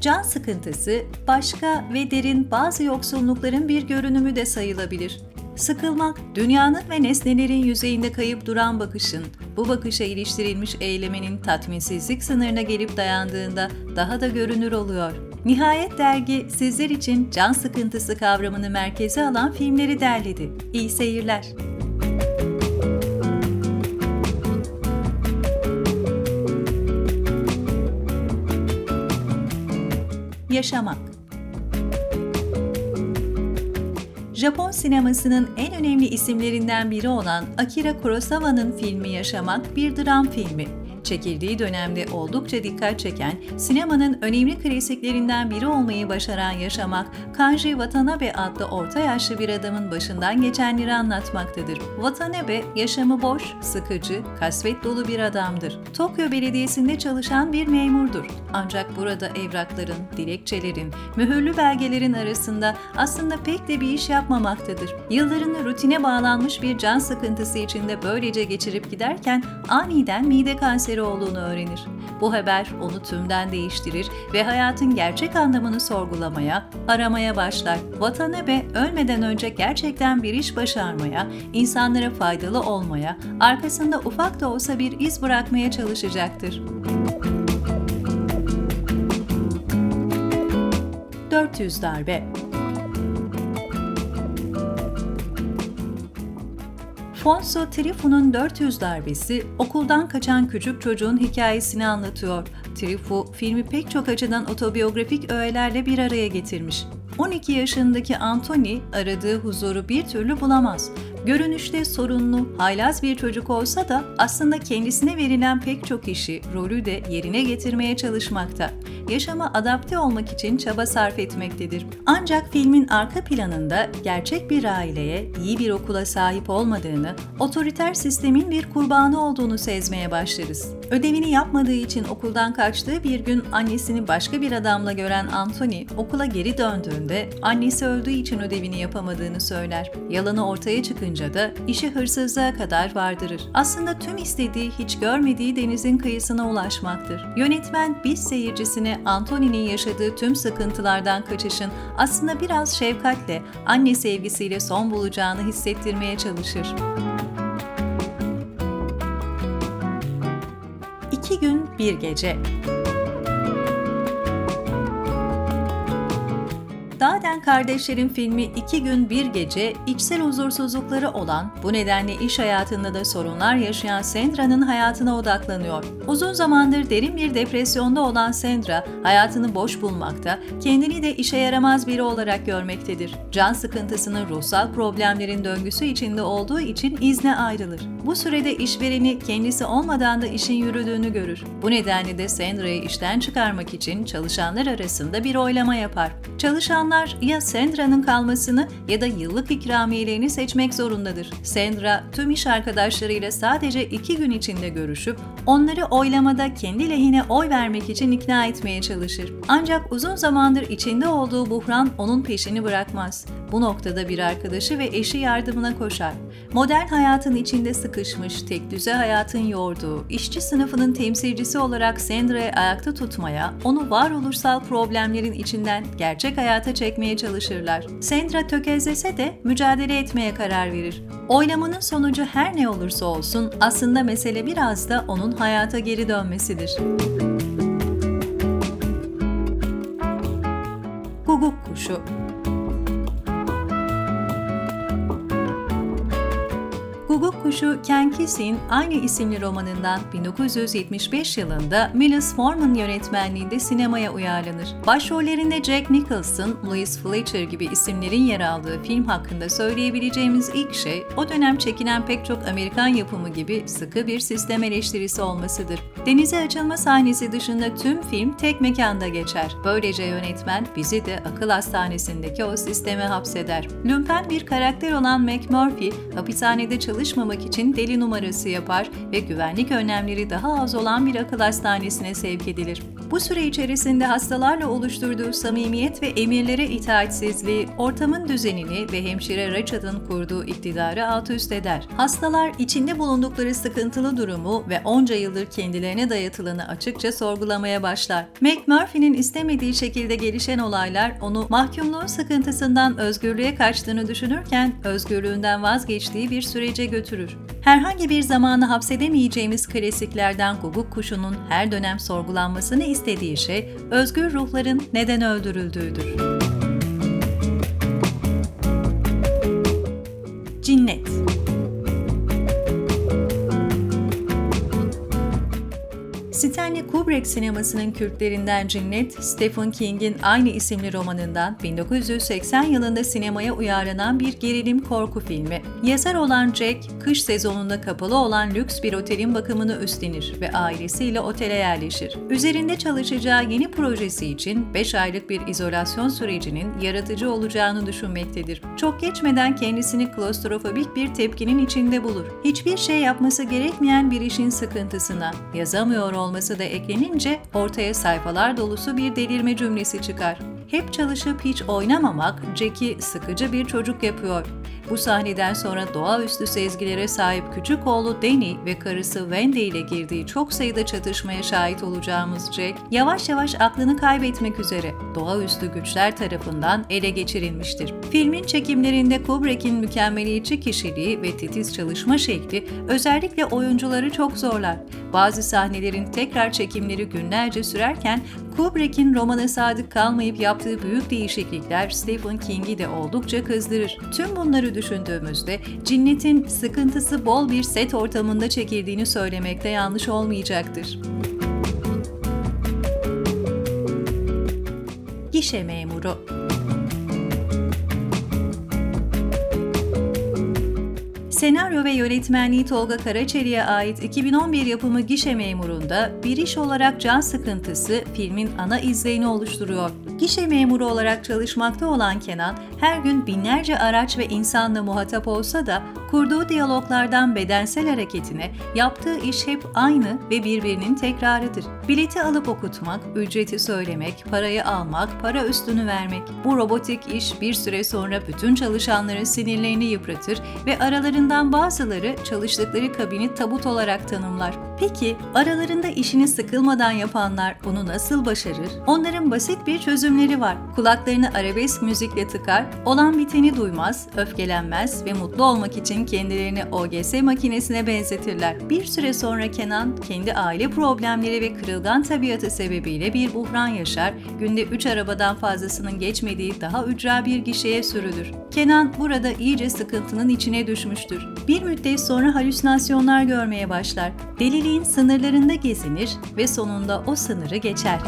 Can sıkıntısı, başka ve derin bazı yoksunlukların bir görünümü de sayılabilir. Sıkılmak, dünyanın ve nesnelerin yüzeyinde kayıp duran bakışın, bu bakışa iliştirilmiş eylemenin tatminsizlik sınırına gelip dayandığında daha da görünür oluyor. Nihayet dergi sizler için can sıkıntısı kavramını merkeze alan filmleri derledi. İyi seyirler. Yaşamak. Japon sinemasının en önemli isimlerinden biri olan Akira Kurosawa'nın filmi Yaşamak bir dram filmi çekildiği dönemde oldukça dikkat çeken, sinemanın önemli klasiklerinden biri olmayı başaran Yaşamak, Kanji Watanabe adlı orta yaşlı bir adamın başından geçenleri anlatmaktadır. Watanabe, yaşamı boş, sıkıcı, kasvet dolu bir adamdır. Tokyo Belediyesi'nde çalışan bir memurdur. Ancak burada evrakların, dilekçelerin, mühürlü belgelerin arasında aslında pek de bir iş yapmamaktadır. Yıllarını rutine bağlanmış bir can sıkıntısı içinde böylece geçirip giderken aniden mide kanseri kanseri olduğunu öğrenir. Bu haber onu tümden değiştirir ve hayatın gerçek anlamını sorgulamaya, aramaya başlar. Watanabe ölmeden önce gerçekten bir iş başarmaya, insanlara faydalı olmaya, arkasında ufak da olsa bir iz bırakmaya çalışacaktır. 400 darbe Fonso Trifu'nun 400 darbesi okuldan kaçan küçük çocuğun hikayesini anlatıyor. Trifu, filmi pek çok açıdan otobiyografik öğelerle bir araya getirmiş. 12 yaşındaki Anthony aradığı huzuru bir türlü bulamaz. Görünüşte sorunlu, haylaz bir çocuk olsa da aslında kendisine verilen pek çok işi, rolü de yerine getirmeye çalışmakta. Yaşama adapte olmak için çaba sarf etmektedir. Ancak filmin arka planında gerçek bir aileye, iyi bir okula sahip olmadığını, otoriter sistemin bir kurbanı olduğunu sezmeye başlarız. Ödevini yapmadığı için okuldan kaçtığı bir gün annesini başka bir adamla gören Anthony okula geri döndüğünde annesi öldüğü için ödevini yapamadığını söyler. Yalanı ortaya çıkınca da işi hırsızlığa kadar vardırır. Aslında tüm istediği hiç görmediği denizin kıyısına ulaşmaktır. Yönetmen biz seyircisine Anthony'nin yaşadığı tüm sıkıntılardan kaçışın aslında biraz şefkatle, anne sevgisiyle son bulacağını hissettirmeye çalışır. İki gün bir gece. Daden Kardeşlerin filmi iki gün bir gece içsel huzursuzlukları olan, bu nedenle iş hayatında da sorunlar yaşayan Sandra'nın hayatına odaklanıyor. Uzun zamandır derin bir depresyonda olan Sandra, hayatını boş bulmakta, kendini de işe yaramaz biri olarak görmektedir. Can sıkıntısının ruhsal problemlerin döngüsü içinde olduğu için izne ayrılır. Bu sürede işvereni kendisi olmadan da işin yürüdüğünü görür. Bu nedenle de Sandra'yı işten çıkarmak için çalışanlar arasında bir oylama yapar. Çalışanlar ya Sandra'nın kalmasını ya da yıllık ikramiyelerini seçmek zorundadır. Sandra tüm iş arkadaşlarıyla sadece iki gün içinde görüşüp onları oylamada kendi lehine oy vermek için ikna etmeye çalışır. Ancak uzun zamandır içinde olduğu buhran onun peşini bırakmaz. Bu noktada bir arkadaşı ve eşi yardımına koşar. Modern hayatın içinde sıkışmış, tek düze hayatın yorduğu, işçi sınıfının temsilcisi olarak Sandra'yı ayakta tutmaya, onu varoluşsal problemlerin içinden gerçek hayata çekmeye çalışırlar. Sandra tökezlese de mücadele etmeye karar verir. Oylamanın sonucu her ne olursa olsun aslında mesele biraz da onun hayata geri dönmesidir. Guguk kuşu Guguk Kuşu Ken Kesey'in aynı isimli romanından 1975 yılında Milos Forman yönetmenliğinde sinemaya uyarlanır. Başrollerinde Jack Nicholson, Louis Fletcher gibi isimlerin yer aldığı film hakkında söyleyebileceğimiz ilk şey, o dönem çekilen pek çok Amerikan yapımı gibi sıkı bir sistem eleştirisi olmasıdır. Denize açılma sahnesi dışında tüm film tek mekanda geçer. Böylece yönetmen bizi de akıl hastanesindeki o sisteme hapseder. Lümpen bir karakter olan McMurphy, hapishanede çalışırken çalışmamak için deli numarası yapar ve güvenlik önlemleri daha az olan bir akıl hastanesine sevk edilir. Bu süre içerisinde hastalarla oluşturduğu samimiyet ve emirlere itaatsizliği, ortamın düzenini ve hemşire Rachad'ın kurduğu iktidarı alt üst eder. Hastalar içinde bulundukları sıkıntılı durumu ve onca yıldır kendilerine dayatılanı açıkça sorgulamaya başlar. McMurphy'nin istemediği şekilde gelişen olaylar onu mahkumluğun sıkıntısından özgürlüğe kaçtığını düşünürken özgürlüğünden vazgeçtiği bir sürece götürür. Herhangi bir zamanı hapsedemeyeceğimiz klasiklerden Guguk Kuşu'nun her dönem sorgulanmasını istediği şey özgür ruhların neden öldürüldüğüdür. Kubrick sinemasının kültlerinden Cinnet, Stephen King'in aynı isimli romanından 1980 yılında sinemaya uyarlanan bir gerilim korku filmi. Yazar olan Jack, kış sezonunda kapalı olan lüks bir otelin bakımını üstlenir ve ailesiyle otele yerleşir. Üzerinde çalışacağı yeni projesi için 5 aylık bir izolasyon sürecinin yaratıcı olacağını düşünmektedir. Çok geçmeden kendisini klostrofobik bir tepkinin içinde bulur. Hiçbir şey yapması gerekmeyen bir işin sıkıntısına, yazamıyor olması da eklenince ortaya sayfalar dolusu bir delirme cümlesi çıkar. Hep çalışıp hiç oynamamak Jack'i sıkıcı bir çocuk yapıyor. Bu sahneden sonra doğaüstü sezgilere sahip küçük oğlu Danny ve karısı Wendy ile girdiği çok sayıda çatışmaya şahit olacağımız Jack, yavaş yavaş aklını kaybetmek üzere doğaüstü güçler tarafından ele geçirilmiştir. Filmin çekimlerinde Kubrick'in mükemmeliyetçi kişiliği ve titiz çalışma şekli özellikle oyuncuları çok zorlar. Bazı sahnelerin tekrar çekimleri günlerce sürerken Kubrick'in romana sadık kalmayıp yaptığı büyük değişiklikler Stephen King'i de oldukça kızdırır. Tüm bunları düşündüğümüzde Cinnet'in sıkıntısı bol bir set ortamında çekildiğini söylemekte yanlış olmayacaktır. Gişe memuru Senaryo ve yönetmenliği Tolga Karaçeli'ye ait 2011 yapımı Gişe Memuru'nda bir iş olarak can sıkıntısı filmin ana izleyini oluşturuyor. Gişe memuru olarak çalışmakta olan Kenan, her gün binlerce araç ve insanla muhatap olsa da kurduğu diyaloglardan bedensel hareketine yaptığı iş hep aynı ve birbirinin tekrarıdır. Bileti alıp okutmak, ücreti söylemek, parayı almak, para üstünü vermek. Bu robotik iş bir süre sonra bütün çalışanların sinirlerini yıpratır ve aralarından bazıları çalıştıkları kabini tabut olarak tanımlar. Peki aralarında işini sıkılmadan yapanlar bunu nasıl başarır? Onların basit bir çözümleri var. Kulaklarını arabesk müzikle tıkar, olan biteni duymaz, öfkelenmez ve mutlu olmak için kendilerini OGS makinesine benzetirler. Bir süre sonra Kenan kendi aile problemleri ve kırılgan tabiatı sebebiyle bir buhran yaşar, günde 3 arabadan fazlasının geçmediği daha ücra bir gişeye sürülür. Kenan burada iyice sıkıntının içine düşmüştür. Bir müddet sonra halüsinasyonlar görmeye başlar. Deliliğin sınırlarında gezinir ve sonunda o sınırı geçer.